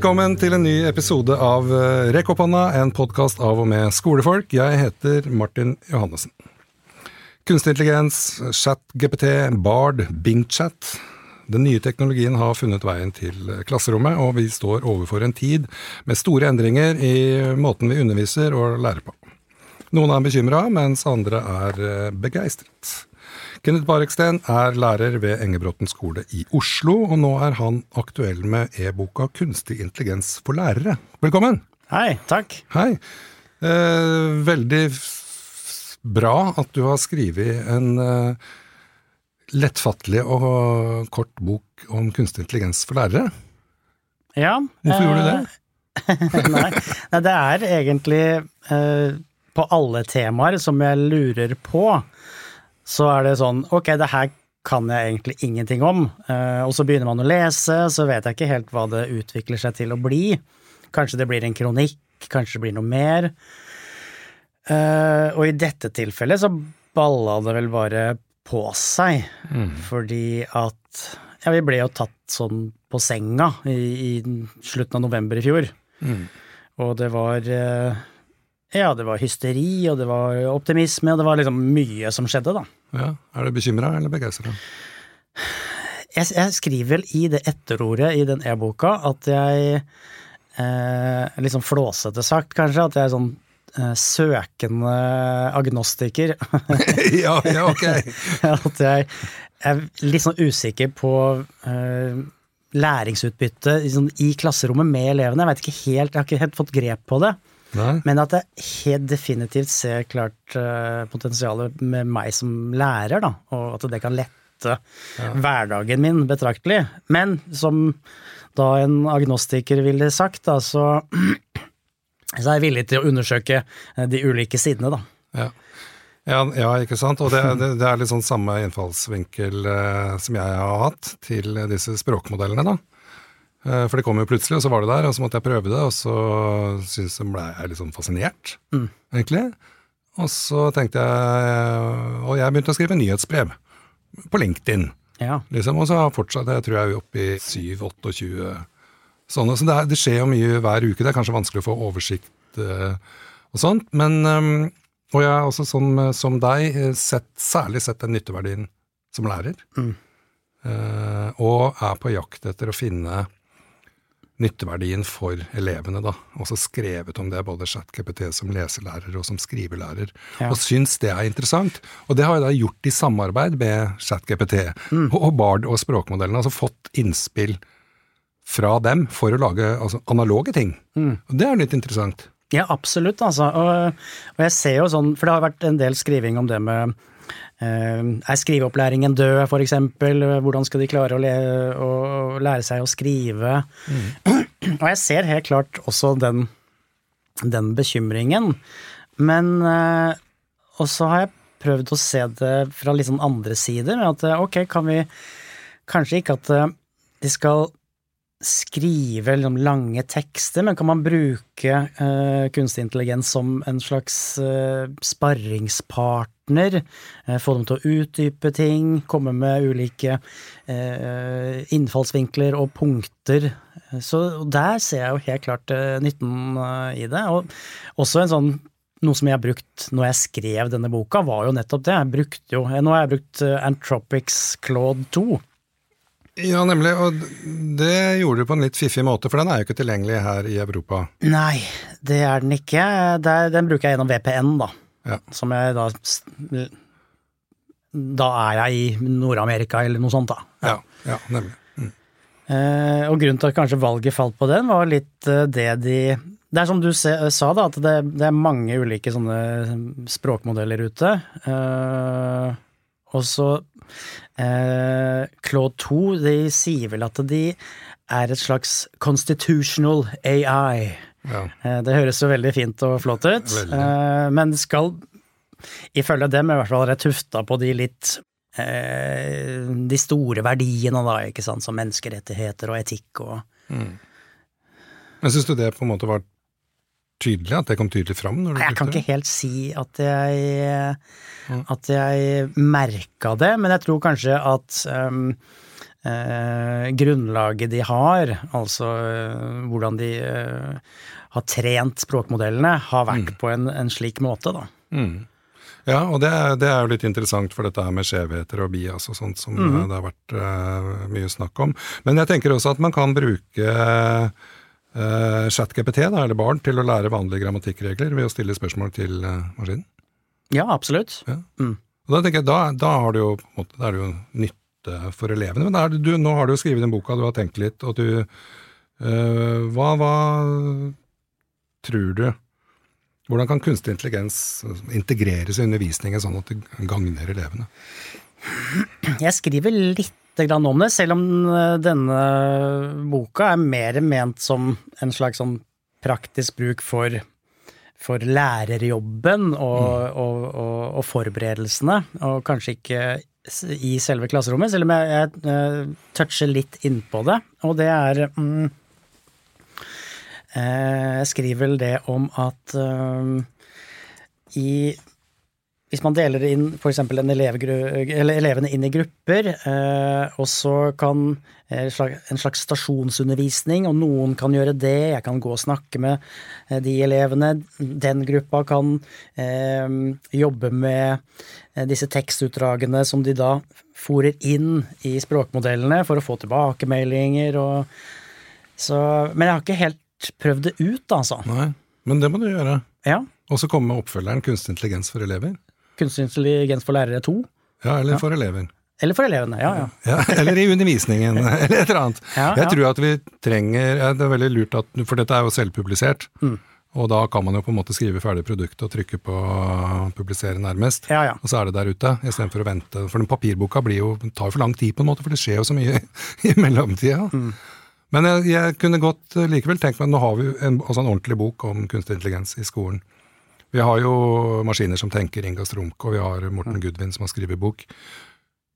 Velkommen til en ny episode av eh, Rekk opp hånda, en podkast av og med skolefolk. Jeg heter Martin Johannessen. Kunstig intelligens, chat-GPT, Bard, Bing-chat. Den nye teknologien har funnet veien til klasserommet, og vi står overfor en tid med store endringer i måten vi underviser og lærer på. Noen er bekymra, mens andre er eh, begeistret. Kenneth Bareksten er lærer ved Engebråten skole i Oslo, og nå er han aktuell med e-boka Kunstig intelligens for lærere. Velkommen! Hei, takk. Hei. Eh, veldig bra at du har skrevet en eh, lettfattelig og kort bok om kunstig intelligens for lærere. Ja. Hvorfor gjorde du det? Eh, nei, nei, det er egentlig eh, på alle temaer som jeg lurer på så er det sånn ok, det her kan jeg egentlig ingenting om, uh, og så begynner man å lese, så vet jeg ikke helt hva det utvikler seg til å bli. Kanskje det blir en kronikk, kanskje det blir noe mer. Uh, og i dette tilfellet så balla det vel bare på seg, mm. fordi at ja, vi ble jo tatt sånn på senga i, i slutten av november i fjor. Mm. Og det var uh, ja, det var hysteri, og det var optimisme, og det var liksom mye som skjedde, da. Ja, Er du bekymra eller begeistra? Jeg, jeg, skriver vel i det etterordet i den e-boka at jeg eh, Litt sånn flåsete sagt, kanskje, at jeg er sånn eh, søkende agnostiker. ja, ja, ok. at jeg er litt sånn usikker på eh, læringsutbytte liksom, i klasserommet med elevene. Jeg vet ikke helt, jeg har ikke helt fått grep på det. Nei. Men at jeg helt definitivt ser klart uh, potensialet med meg som lærer, da, og at det kan lette ja. hverdagen min betraktelig. Men som da en agnostiker ville sagt, da, så, så er jeg villig til å undersøke eh, de ulike sidene, da. Ja. Ja, ja, ikke sant. Og det, det, det, er litt sånn samme innfallsvinkel eh, som jeg har hatt til disse språkmodellene, da. Eh, for det kom jo plutselig, og så var det der, og så måtte jeg prøve det, og så syntes jeg ble jeg litt sånn fascinert, mm. egentlig. Og så tenkte jeg Og jeg begynte å skrive nyhetsbrev på LinkedIn. Ja. Liksom, og så har fortsatt, jeg tror jeg er oppe i 7-28 sånne. Så det, er, det, skjer jo mye hver uke. Det er kanskje vanskelig å få oversikt uh, og sånt. Men um, Og jeg har også som, som deg sett, særlig sett den nytteverdien som lærer. Mm. Uh, og er på jakt etter å finne nytteverdien for elevene, da. Også skrevet om det, både ChatGPT som leselærer og som skrivelærer. Ja. Og syns det er interessant. Og det har jeg da gjort i samarbeid med ChatGPT mm. og Bard og språkmodellene. Altså fått innspill fra dem for å lage altså, analoge ting. Mm. Og det er litt interessant. Ja, absolutt, altså. Og, og jeg ser jo sånn, for det har vært en del skriving om det med er skriveopplæringen død, for eksempel? Hvordan skal de klare å, å lære seg å skrive? Mm. Og jeg ser helt klart også den, den bekymringen. Men eh, også har jeg prøvd å se det fra litt sånn andre sider. At eh, ok, kan vi kanskje ikke at de skal skrive liksom, lange tekster, men kan man bruke uh, kunstig intelligens som en slags uh, sparringspartner? Uh, få dem til å utdype ting, komme med ulike innfallsvinkler og punkter. Så der ser jeg jo helt klart nytten i det. Og også en sånn noe som jeg har brukt når jeg skrev denne boka, var jo nettopp det. Jeg brukte jo, Nå har jeg brukt Antropics Claude 2. Ja, nemlig. Og det gjorde du på en litt fiffig måte, for den er jo ikke tilgjengelig her i Europa. Nei, det er den ikke. Den bruker jeg gjennom VPN, da. Ja. Som jeg da Da er jeg i Nord-Amerika eller noe sånt, da. Ja, ja, nemlig. Mm. Eh, og grunnen til at kanskje valget falt på den, var litt eh, det de Det er som du sa, da, at det, det, er mange ulike sånne språkmodeller ute. Eh, og så eh, Claude 2, de sier vel at de er et slags constitutional AI. Ja. Eh, det høres jo veldig fint og flott ut. Eh, men skal ifølge dem i hvert fall være tufta på de litt eh, de store verdiene, da, ikke sant, som menneskerettigheter og etikk og mm. Men syns du det på en måte var tydelig? At det kom tydelig fram? når du Jeg kan ikke helt si at jeg, at jeg merka det, men jeg tror kanskje at um, eh, grunnlaget de har, altså eh, hvordan de eh, har trent språkmodellene, har vært på en, en slik måte, da. Mm. Ja, og det er, det er, jo litt interessant for dette her med skjevheter og bias og sånt som mm. det har vært uh, mye snakk om. Men jeg tenker også at man kan bruke uh, ChatGPT, eller barn, til å lære vanlige grammatikkregler ved å stille spørsmål til uh, maskinen. Ja, absolutt. Ja. Mm. Og da tenker jeg, da, da, har du jo, på en måte, da er det jo nytte for elevene. Men er, du, nå har du jo skrevet den boka, du har tenkt litt, og du hva, hva tror du hvordan kan kunstig intelligens integreres i undervisningen sånn at det gagner elevene? Jeg skriver litt om det, selv om eh, denne boka er mer ment som en slags sånn praktisk bruk for, for lærerjobben og, mm. og, og, og, forberedelsene, og kanskje ikke i selve klasserommet, selv om jeg, jeg, jeg toucher litt innpå det. Og det er mm, Eh, jeg skriver vel det om at uh, i hvis man deler inn f.eks. elevene inn i grupper, eh, og så kan eh, en slags stasjonsundervisning, og noen kan gjøre det, jeg kan gå og snakke med eh, de elevene, den gruppa kan jobbe med disse tekstutdragene som de da fòrer inn i språkmodellene for å få tilbakemeldinger og så Men jeg har ikke helt prøvd det ut, altså. Nei, men det må du gjøre. Ja. Og så kommer oppfølgeren kunstig intelligens for elever. Kunstig intelligens for lærere 2. Ja, eller for elever. Eller for elevene, ja, ja. ja eller i undervisningen, eller et eller annet. Ja, jeg tror at vi trenger Det er veldig lurt at For dette er jo selvpublisert. Mm. Og da kan man jo på en måte skrive ferdig produktet og trykke på publisere nærmest. Ja, ja. Og så er det der ute, istedenfor å vente. For den papirboka blir jo, tar jo for lang tid, på en måte, for det skjer jo så mye i mellomtida. Mm. Men jeg, jeg, kunne godt eh, likevel tenkt meg Nå har vi en, altså en ordentlig bok om kunstig intelligens i skolen. Vi har jo maskiner som tenker, Inga Strumke, og vi har Morten. Gudvin som har skrevet bok.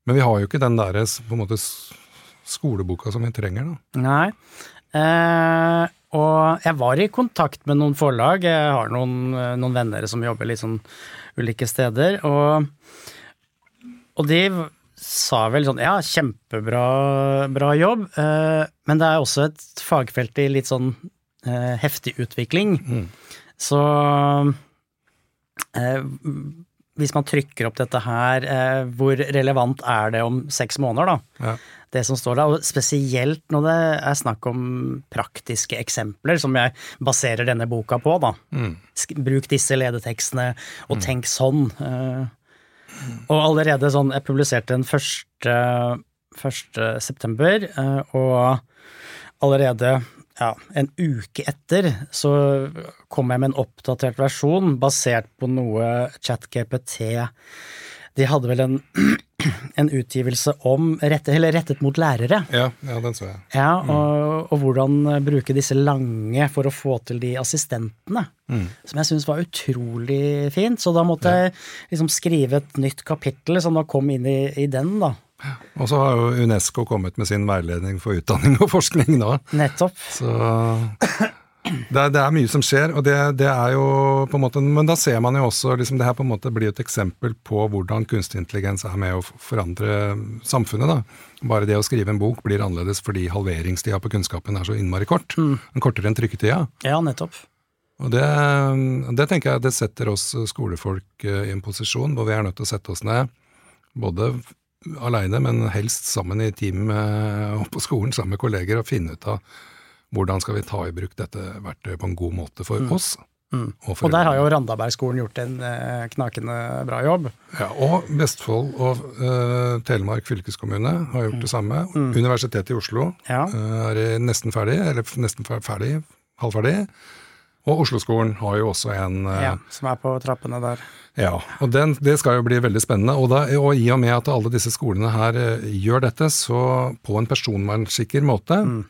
Men vi har jo ikke den derre på en måte skoleboka som vi trenger, da. Nei. Eh, og jeg var i kontakt med noen forlag. Jeg har noen, eh, noen venner som jobber litt sånn ulike steder. Og, og de sa vel sånn ja, kjempebra bra jobb, eh, men det er også et fagfelt i litt sånn eh, heftig utvikling. Mm. Så hvis man trykker opp dette her, eh, hvor relevant er det om seks måneder, da? Ja. Det som står der, og spesielt når det er snakk om praktiske eksempler, som jeg baserer denne boka på, da. Mm. Bruk disse ledetekstene, og mm. tenk sånn. Eh, og allerede sånn Jeg publiserte den første, første september, eh, og allerede ja, en uke etter så kom jeg med en oppdatert versjon basert på noe ChatGPT De hadde vel en en utgivelse om rett, rettet mot lærere. Ja, ja, den så jeg. Ja, mm. og, og, hvordan bruke disse lange for å få til de assistentene. Mm. Som jeg syns var utrolig fint. Så da måtte ja. jeg liksom skrive et nytt kapittel som da kom inn i, i den, da. Og så har jo Unesco kommet med sin veiledning for utdanning og forskning nå. Nettopp. Så det er, det er, mye som skjer, og det, det, er jo på en måte Men da ser man jo også liksom Det her på en måte blir et eksempel på hvordan kunstig intelligens er med å forandre samfunnet. da. Bare det å skrive en bok blir annerledes fordi halveringstida på kunnskapen er så innmari kort. Mm. Kortere enn trykketida. Ja, nettopp. Og det, det, tenker jeg det setter oss skolefolk eh, i en posisjon hvor vi er nødt til å sette oss ned, både aleine, men helst sammen i team og på skolen sammen med kolleger, og finne ut av hvordan skal vi ta i bruk dette verktøyet på en god måte for mm. oss? Mm. Og, og, der har jo Randabergskolen gjort en eh, knakende bra jobb. Ja, Og Vestfold og uh, Telemark fylkeskommune har gjort mm. det samme. Mm. Universitetet i Oslo ja. uh, er nesten ferdig, eller nesten ferdig, halvferdig. Og Oslo-skolen har jo også en uh, Ja, Som er på trappene der. Ja, og den, det skal jo bli veldig spennende. Og, da, og, i og med at alle disse skolene her gjør dette, så på en personvernsikker måte, mm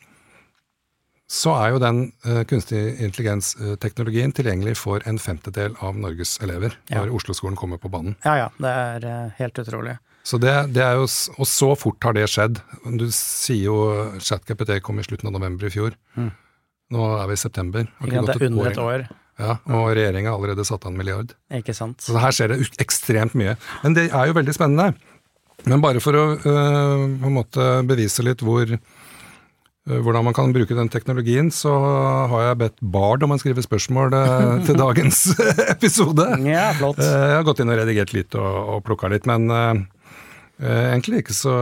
så er jo den uh, kunstig intelligens-teknologien tilgjengelig for en femtedel av Norges elever ja. når Oslo-skolen kommer på banen. Ja, ja. Det er uh, helt utrolig. Så det, det, er jo, Og så fort har det skjedd. Du sier jo ChatGPT kom i slutten av november i fjor. Mm. Nå er vi i september. Ja, det er under et år. Ja, Og regjeringa har allerede satt av en milliard. Ikke sant. Så her skjer det ekstremt mye. Men det er jo veldig spennende. Men bare for å øh, på en måte bevise litt hvor, øh, hvordan man kan bruke den teknologien, så har jeg bedt Bard om å skrive spørsmål øh, til dagens episode. Ja, flott. Eh, Jeg har gått inn og redigert litt og, og plukka litt, men eh, eh, egentlig, ikke så,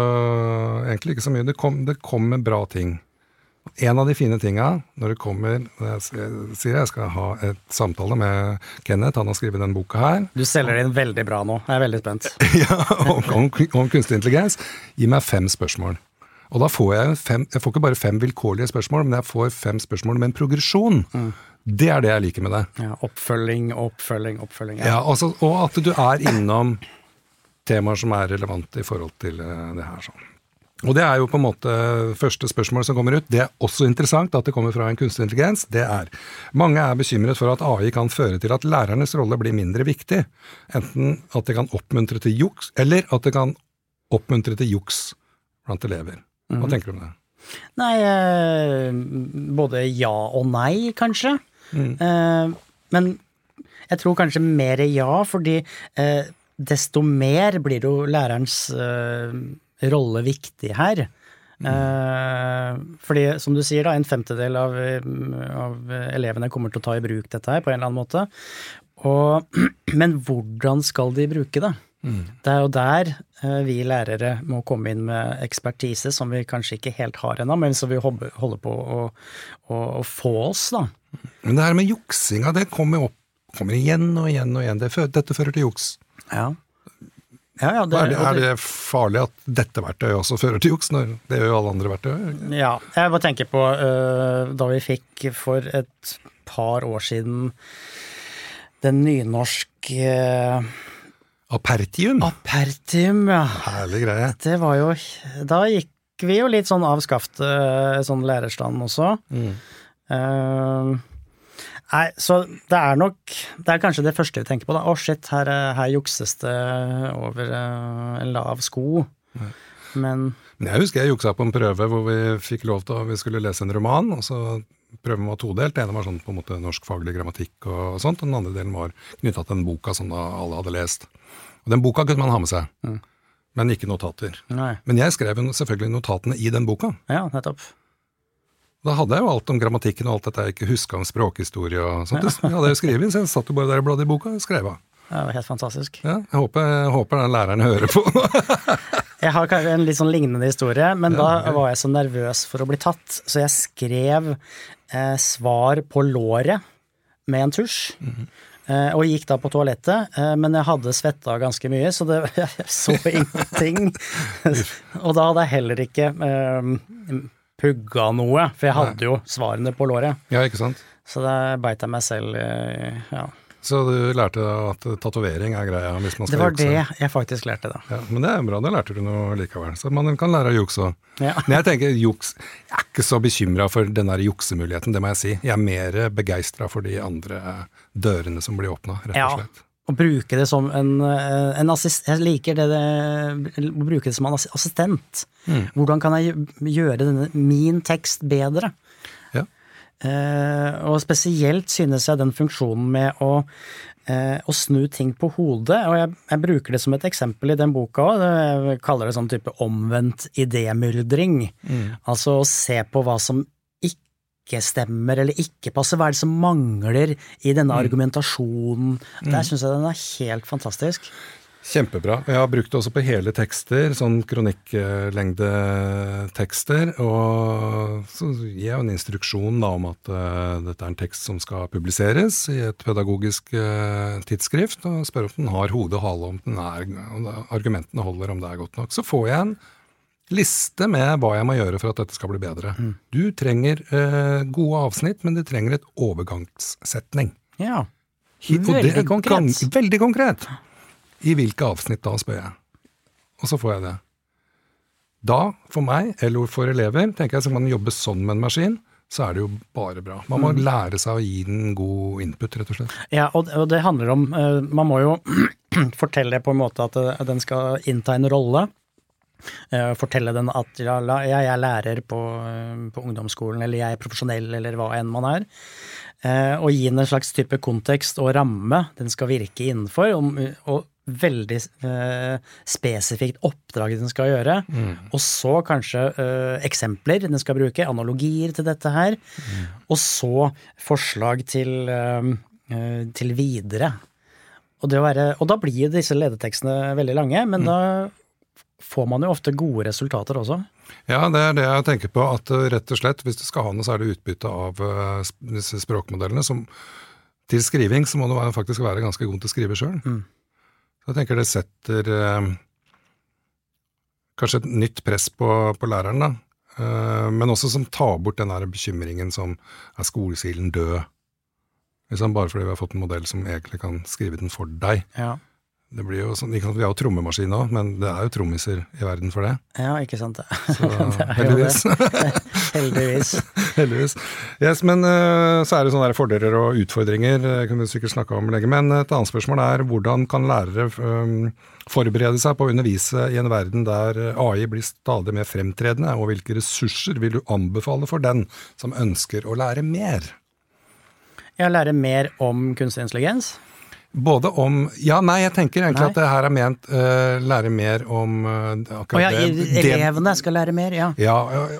egentlig ikke så mye. Det kom, det kommer bra ting. En av de fine tinga når det kommer når jeg sier jeg skal ha et samtale med Kenneth, han har skrevet den boka her, Du selger den veldig bra nå. Jeg er veldig spent. ja, om, om, om kunstig intelligens, gi meg fem spørsmål. Og da får jeg fem, jeg får ikke bare fem vilkårlige spørsmål, men jeg får fem spørsmål med en progresjon. Det er det jeg liker med det. Ja, oppfølging, oppfølging, oppfølging. Ja, altså, og at du er innom temaer som er relevante i forhold til eh, det her. Sånn. Og det er jo på en måte første spørsmål som kommer ut. Det er også interessant at det kommer fra en kunstig intelligens. Det er mange er bekymret for at AI kan føre til at lærernes rolle blir mindre viktig. Enten at det kan oppmuntre til juks, eller at det kan oppmuntre til juks blant elever. Hva tenker du om det? Nei, eh, både ja og nei, kanskje. Mm. Eh, men jeg tror kanskje mer ja, fordi eh, desto mer blir jo lærerens rolle viktig her. Mm. fordi, som du sier, da, en femtedel av, eh, av elevene kommer til å ta i bruk dette her på en eller annen måte. Og, men hvordan skal de bruke det? Det er jo der eh, vi lærere må komme inn med ekspertise som vi kanskje ikke helt har ennå, men som vi holder på å, å, å få oss, da. Men det her med juksinga, det kommer opp kommer igjen og igjen og igjen. Det, dette fører til juks. Ja. Ja, ja, det, Er det, er det- farlig at dette verktøyet også fører til juks? Når det gjør jo alle andre verktøy. Ja, jeg bare tenker på uh, da vi fikk for et par år siden den nynorske uh, Apertium. Apertium, ja. Herlig greie. Det var jo Da gikk vi jo litt sånn av skaftet, uh, sånn lærerstand også. Eh, nei, så det er nok Det er kanskje det første vi tenker på, da. Å, shit, her, er- her jukses det over eh, en lav sko. Men Men jeg husker jeg juksa på en prøve hvor vi fikk lov til å vi skulle lese en roman. og så Prøven var todelt. Den ene var sånn på en måte norskfaglig grammatikk og sånt. og Den andre delen var knytta til den boka som da alle hadde lest. Og Den boka kunne man ha med seg, men ikke notater. nei. Men jeg skrev selvfølgelig notatene i den boka. Ja, nettopp. Da hadde jeg jo alt om grammatikken og alt dette jeg ikke huska om språkhistorie og sånt. jeg hadde jo skrevet, så jeg satt jo bare der og bladde i boka og skrev av. Det var helt fantastisk. Ja, jeg håper, jeg håper den læreren hører på. Jeg har kanskje en litt sånn lignende historie, men da var jeg så nervøs for å bli tatt, så jeg skrev eh, svar på låret med en tusj. eh, og gikk da på toalettet, eh, men jeg hadde svetta ganske mye, så det, jeg så ingenting. og da hadde jeg heller ikke eh, pugga noe, for jeg hadde jo svarene på låret. ja, ikke sant? Så da beit jeg meg selv eh, ja. Så du lærte at tatovering er greia hvis man Det skal var jukse? det jeg faktisk lærte, da. Ja, men det er bra, da lærte du noe likevel. Så man kan lære å jukse òg. Ja. Men jeg tenker juks Jeg er ikke så bekymra for den der juksemuligheten, det må jeg si. Jeg er mer begeistra for de andre dørene som blir åpna, rett og slett. Å bruke det som en, eh, en assist... Jeg liker det, det å bruke det som en assistent. assistent. Hvordan kan jeg gjøre denne, min tekst bedre? Ja. Eh, og spesielt synes jeg den funksjonen med å, eh, å snu ting på hodet, og jeg, jeg bruker det som et eksempel i den boka òg, jeg kaller det sånn type omvendt idémyldring. Altså å se på hva som ikke stemmer eller ikke passer, hva er det som mangler i denne argumentasjonen. Der syns jeg den er helt fantastisk. Kjempebra. Jeg har brukt det også på hele tekster, sånn kronikklengdetekster. Og så gir jeg en instruksjon da om at uh, dette er en tekst som skal publiseres i et pedagogisk uh, tidsskrift, og spør om den har hode og hale, om, den er, om argumentene holder, om det er godt nok. Så får jeg en liste med hva jeg må gjøre for at dette skal bli bedre. Du trenger eh, gode avsnitt, men du trenger et overgangssetning. Ja. Det Veldig konkret. Gang, veldig konkret. I hvilke avsnitt da, spør jeg. Og så får jeg det. Da, for meg, eller for elever, tenker jeg skal man jobbe sånn med en maskin, så er det jo bare bra. Man Mm. må lære seg å gi den god input, rett og slett. Ja, og, det handler om eh, Man må jo fortelle på en måte at eh, den skal innta en rolle. Eh, Fortelle den at ja, jeg er lærer på, eh, på ungdomsskolen, eller jeg er profesjonell, eller hva enn man er. Eh, Og gi den en slags type kontekst og ramme den skal virke innenfor, og, og veldig spesifikt oppdraget den skal gjøre. Og så kanskje eksempler den skal bruke, analogier til dette her. Og så forslag til, til videre. Og, være, og da blir disse ledetekstene veldig lange, men da får man jo ofte gode resultater også. Ja, det er det jeg tenker på. At uh, rett og slett, hvis du skal ha noe særlig utbytte av sp- disse språkmodellene som, til skriving, så må du faktisk være ganske god til å skrive sjøl. Mm. Så jeg tenker det setter eh, kanskje et nytt press på, på læreren, da. Eh, men også som tar bort den der bekymringen som er skolesilen død? Liksom bare fordi vi har fått en modell som egentlig kan skrive den for deg. Ja, Det blir jo sånn, Vi har jo trommemaskin òg, men det er jo trommiser i verden for det. ja ikke sant det. Så Det er jo det. heldigvis. Heldigvis. Heldigvis. Yes, men eh, så er det sånne der fordeler og utfordringer, jeg kunne vi sikkert snakka om lenge. Men et annet spørsmål er hvordan kan lærere eh, forberede seg på å undervise i en verden der AI blir stadig mer fremtredende, og hvilke ressurser vil du anbefale for den som ønsker å lære mer? Ja, lære mer om kunstig intelligens. Både om Ja, nei, jeg tenker egentlig Nei. at det her er ment uh, lære mer om uh, akkurat oh, ja, det. elevene skal lære mer, ja. Ja,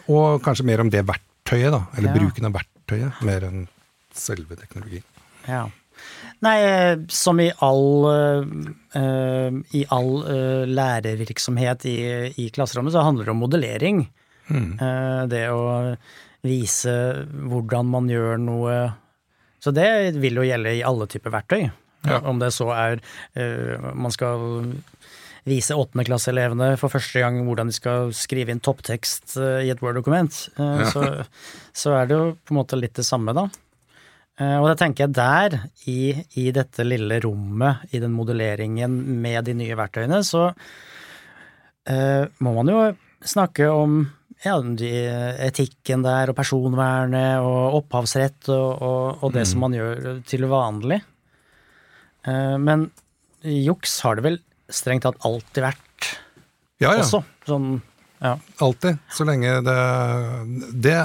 og kanskje mer om det verktøyet, da. Eller Ja. bruken av verktøyet, mer enn selve teknologien. ja. Nei, som i all, eh, i all uh, lærervirksomhet i, i klasserommet, så handler det om modellering. Eh, det å vise hvordan man gjør noe Så det vil jo gjelde i alle typer verktøy. Ja. Om det så er uh, man skal vise åttendeklasseelevene for første gang hvordan de skal skrive inn topptekst uh, i et Word-dokument, eh, så, så er det jo på en måte litt det samme, da. Og da tenker jeg der, i, i dette lille rommet, i den modelleringen med de nye verktøyene, så må man jo snakke om ja, etikken der, og personvernet, og opphavsrett, og, og, og det som man gjør til vanlig. Eh, men juks har det vel strengt tatt alltid vært Ja, ja. også. Sånn, ja. Alltid. Så lenge det Det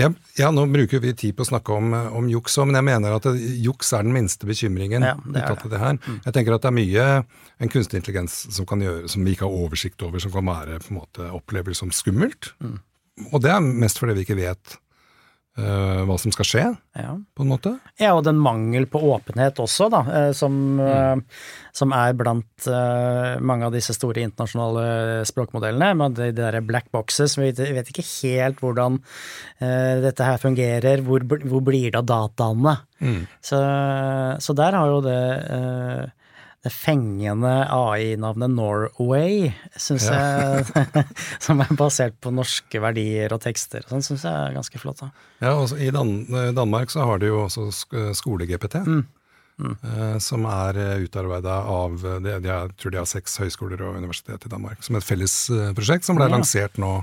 ja, ja, nå bruker vi tid på å snakke om, om juks òg, men jeg mener at det, juks er den minste bekymringen. Ja, det er det. det her. Jeg tenker at det er mye en kunstig intelligens som kan gjøre, som vi ikke har oversikt over, som kan være på en måte oppleves som skummelt. Og det er mest fordi vi ikke vet eh, hva som skal skje, ja. på en måte. Ja, og den mangel på åpenhet også, da, eh, som, uh, som er blant uh, mange av disse store internasjonale språkmodellene. Med de, de der black boxes. Vi vet, ikke helt hvordan dette her fungerer. Hvor, hvor blir det av dataene? Så, så der har jo det det fengende AI-navnet Norway, syns jeg, som er basert på norske verdier og tekster, sånn syns jeg er ganske flott. da. Ja, og I Dan Danmark så har de jo også skole-GPT, eh, som er utarbeida av de, de, Jeg tror de har seks høyskoler og universitet i Danmark, som et felles eh, prosjekt som ble Ja. lansert nå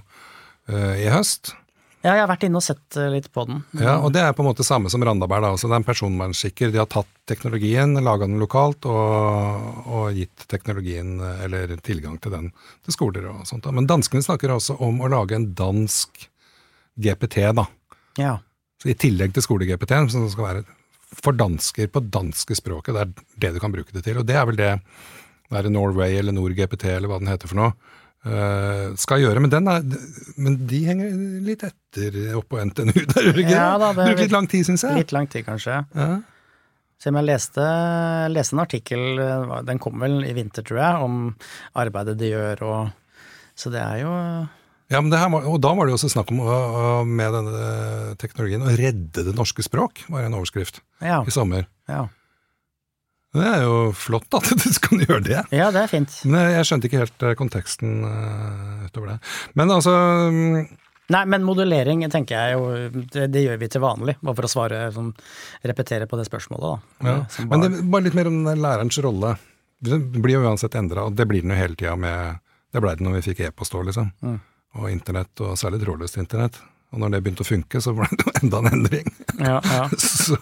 eh, i høst. Ja, jeg har vært inne og sett eh, litt på den. Ja, og Det er på en måte samme som Randaberg. da, altså Det er en personvernsikker. De har tatt teknologien, laga den lokalt og, og gitt teknologien, eh, eller tilgang til den, til skoler og sånt. da. Men danskene snakker også om å lage en dansk GPT, da. Ja. Så I tillegg til skole-GPT-en, som skal være for dansker på danske språket. Det er det du kan bruke det til. Og det er vel det det er Norway eller NorGPT eller hva den heter for noe, skal gjøre. Men, den er, men de henger litt etter oppå NTNU der, Jørgen. Ja da, det er Bruker litt lang tid, syns jeg. Litt lang tid, kanskje. Ja. Selv om jeg leste, leste en artikkel, eh, den kom vel i vinter, tror jeg, om arbeidet de gjør og Så det er jo Ja, men det her, og da var det jo også snakk om å- med denne teknologien å redde det norske språk, var en overskrift Ja. i sommer. Ja, Det er jo flott at du kan gjøre det. ja det er fint. Men jeg skjønte ikke helt eh, konteksten eh, utover det. Men altså mm, Nei, men modellering tenker jeg jo Det, det gjør vi til vanlig, bare for å svare sånn Repetere på det spørsmålet, da. ja. Men det, bare litt mer om lærerens rolle. Det blir jo uansett endra, og det blir den jo hele tida med Det blei det når vi fikk e-post òg, liksom. Mm. Og internett, og særlig trådløst internett. Og når det begynte å funke, så ble det enda en endring. ja, ja. Så,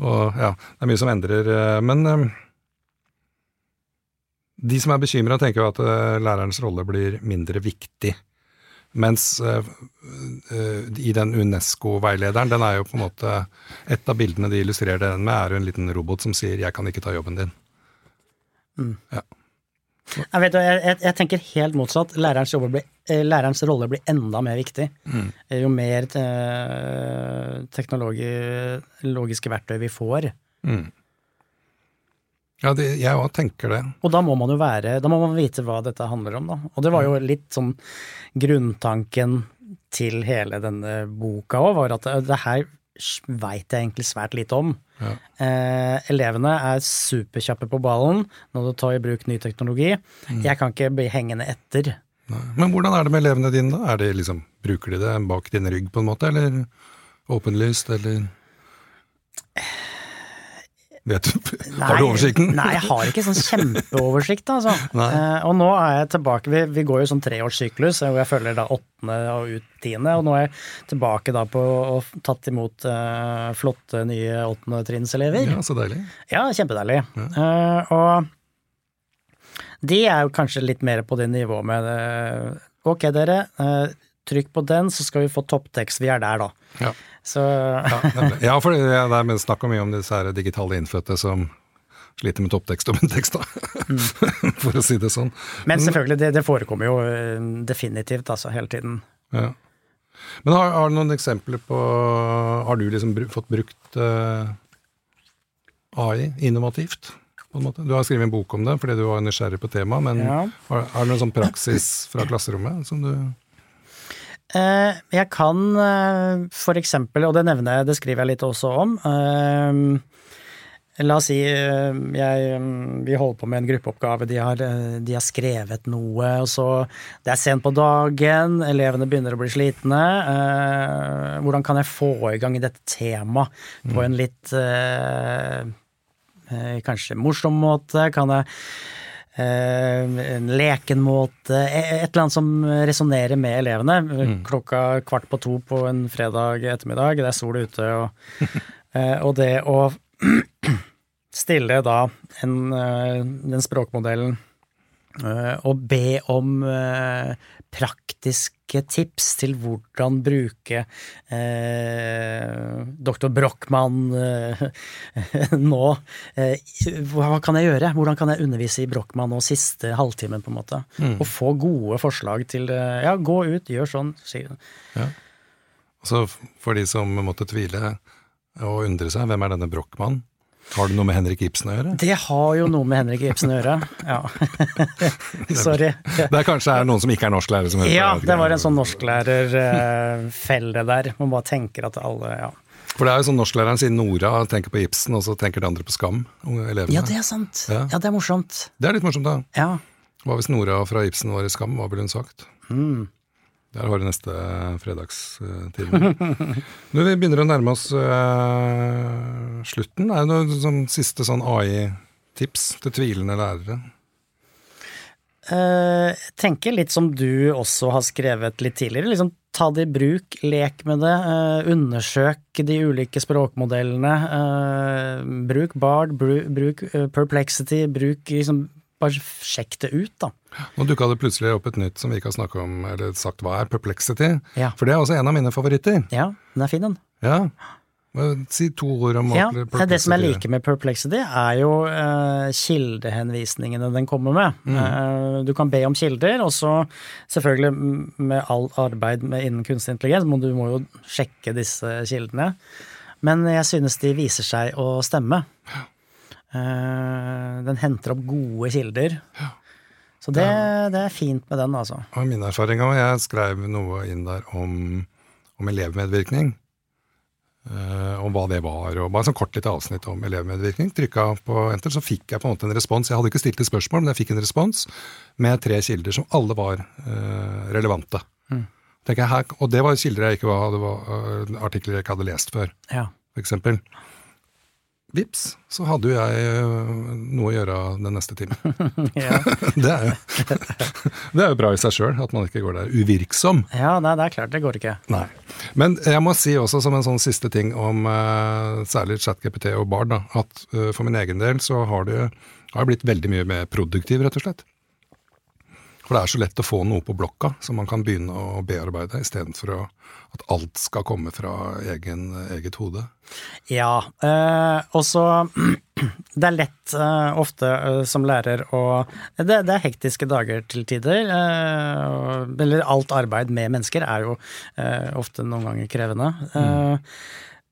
og ja, det er mye som endrer. eh, Men eh, De som er bekymra, tenker jo at uh, lærerens rolle blir mindre viktig. Mens i den UNESCO-veilederen, den er jo på en måte Et av bildene de illustrerer den med, er jo en liten robot som sier 'jeg kan ikke ta jobben din'. Mm. Ja. Jeg, vet, jeg, jeg, tenker helt motsatt. Lærerens, blir, lærerens, rolle blir enda mer viktig. Mm. Jo mer teknologiske verktøy vi får. Mm. Ja, det, jeg òg tenker det. Og da må man jo være Da må man vite hva dette handler om, da. Og det var jo litt sånn grunntanken til hele denne boka òg, var at det her veit jeg egentlig svært lite om. Ja. Eh, elevene er superkjappe på ballen når du tar i bruk ny teknologi. Mm. Jeg kan ikke bli hengende etter. Nei. Men hvordan er det med elevene dine, da? Er de liksom, bruker de det bak din rygg, på en måte, eller åpenlyst, eller Vet du, nei, Har du oversikten? Nei, jeg har ikke sånn kjempeoversikt, altså. Eh, og nå er jeg tilbake, vi, vi går jo sånn treårssyklus, og jeg følger da åttende og ut tiende. Og nå er jeg tilbake da på og tatt imot uh, flotte nye åttendetrinnselever. Ja, så deilig. Ja, kjempedeilig. Ja. Uh, og de er jo kanskje litt mer på det nivået med uh, Ok, dere. Trykk på den, så skal vi få topptekst. Vi er der, da. Ja. Så ja, ja, for det er snakk mye om disse her digitale innfødte som sliter med topptekst og bunntekst, da. Mm. for å si det sånn. Men selvfølgelig, det, det forekommer jo definitivt, altså, hele tiden. Ja. Men har, har, du noen eksempler på Har du liksom br fått brukt uh, AI innovativt? på en måte? Du har skrevet en bok om det fordi du var nysgjerrig på temaet, men ja. har, er det noen sånn praksis fra klasserommet som du Jeg kan uh, for eksempel, og det nevner jeg, det skriver jeg litt også om La oss si jeg, vi holder på med en gruppeoppgave, de har, de har, skrevet noe, og så Det er sent på dagen, elevene begynner å bli slitne. Eh, hvordan kan jeg få i gang dette temaet på en litt eh, kanskje morsom måte? Kan jeg eh, en leken måte, et eller annet som resonnerer med elevene. Mm. Klokka kvart på to på en fredag ettermiddag, det er sol ute, og, og det å stille da en, den språkmodellen og be om praktiske tips til hvordan bruke eh, doktor Brochmann eh, nå. Eh, hva kan jeg gjøre? Hvordan kan jeg undervise i Brochmann nå siste halvtimen, på en måte? Mm. Og få gode forslag til Ja, gå ut, gjør sånn. Ja. Altså, for de som måtte tvile og undre seg, hvem er denne Brochmann? Har det noe med Henrik Ibsen å gjøre? Det har jo noe med Henrik Ibsen å gjøre, ja. Sorry. Det er kanskje er noen som ikke er norsklærer som hører Ja, det var en sånn norsklærerfelle der. Man bare tenker at alle ja. For det er jo sånn norsklæreren sier Nora tenker på Ibsen, og så tenker de andre på Skam. elevene. Ja, det er sant. Ja. ja. det er morsomt. Det er litt morsomt, da. Ja. Hva hvis Nora fra Ibsen var i Skam, hva ville hun sagt? Mm. Der har du neste fredagstime. Nå, vi begynner å nærme oss uh, slutten, er det noe sånn, siste sånn AI-tips til tvilende lærere? Jeg uh, tenker litt som du også har skrevet litt tidligere. liksom Ta det i bruk, lek med det, uh, undersøk de ulike språkmodellene. bruk Bard, bruk, bruk Perplexity, bruk liksom bare sjekk det ut, da. Nå dukka det plutselig opp et nytt som vi ikke har snakka om, eller sagt hva er, Perplexity. Ja. For det er også en av mine favoritter. Ja, den er fin, den. Ja. Si to ord om ja, Perplexity. Det som jeg liker med Perplexity, er jo uh, kildehenvisningene den kommer med. Mm. Uh, du kan be om kilder, og så selvfølgelig med all arbeid med innen kunstig intelligens, men du må jo sjekke disse kildene. Men jeg synes de viser seg å stemme. Ja. Uh, den henter opp gode kilder. Ja. Så det, det, er fint med den, altså. Og min erfaring òg. Jeg skrev noe inn der om, om elevmedvirkning. Uh, om hva det var, og bare sånn kort lite avsnitt om elevmedvirkning. Trykka på enter, så fikk jeg på en måte en respons. Jeg hadde ikke stilt et spørsmål, men jeg fikk en respons med tre kilder som alle var uh, relevante. Mm. Her, og det var kilder jeg ikke var, det var uh, artikler jeg ikke hadde lest før, ja. for eksempel. Vips, så hadde jo jeg noe å gjøre den neste timen. Det, er jo, det er jo bra i seg sjøl, at man ikke går der uvirksom. ja nei, det er klart, det går ikke. Nei. Men jeg må si også som en sånn siste ting om eh, særlig ChatGPT og Bard, da, at eh, for min egen del så har det har jeg blitt veldig mye mer produktiv, rett og slett. For det er så lett å få noe på blokka som man kan begynne å bearbeide, istedenfor at alt skal komme fra egen, eget hode. Ja, eh, og så Det er lett eh, ofte eh, som lærer å det, det er hektiske dager til tider. Eh, eller alt arbeid med mennesker er jo eh, ofte noen ganger krevende. Eh,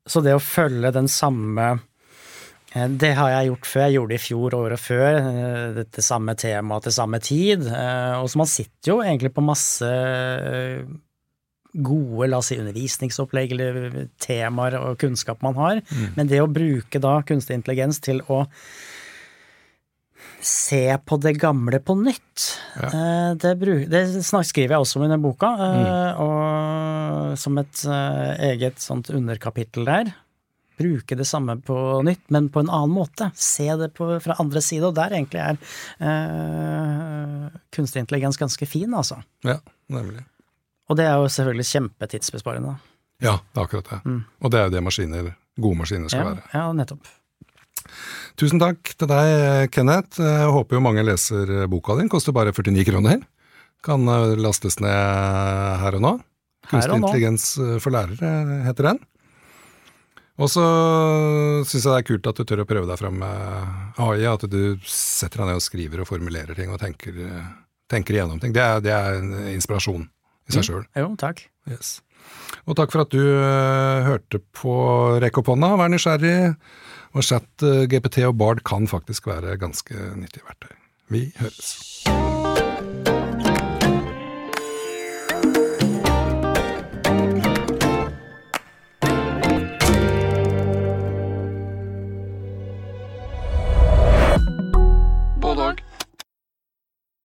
Så det å følge den samme det har jeg gjort før. Jeg gjorde det i fjor, året før. eh, Dette samme temaet til samme tid. Eh, Og så man sitter jo egentlig på masse eh, gode, la oss si, undervisningsopplegg eller temaer og kunnskap man har. Men det å bruke da kunstig intelligens til å se på det gamle på nytt, Ja. eh, det, bruk, det skriver jeg også om i den boka, mm. og som et eh, eget sånt underkapittel der. Bruke det samme på nytt, men på en annen måte. Se det på, fra andre side, og der egentlig er eh, kunstig intelligens ganske fin, altså. Ja, nemlig. Og det er jo selvfølgelig kjempetidsbesparende. Ja, det er akkurat det. Og det er jo det maskiner, gode maskiner skal Ja, være. ja, nettopp. Tusen takk til deg, Kenneth. Jeg håper jo mange leser boka din. Koster bare 49 kroner. Kan eh, lastes ned her og nå. Kunstig intelligens for lærere heter den. Og så syns jeg det er kult at du tør å prøve deg fram med AI. At du setter deg ned og skriver og formulerer ting og tenker, tenker igjennom ting. Det er, det er en inspirasjon i seg sjøl. Jo, takk. Yes. Og takk for at du eh, hørte på Rekk opp hånda, vær nysgjerrig. Og chat, eh, GPT og Bard kan faktisk være ganske nyttige verktøy. Vi høres.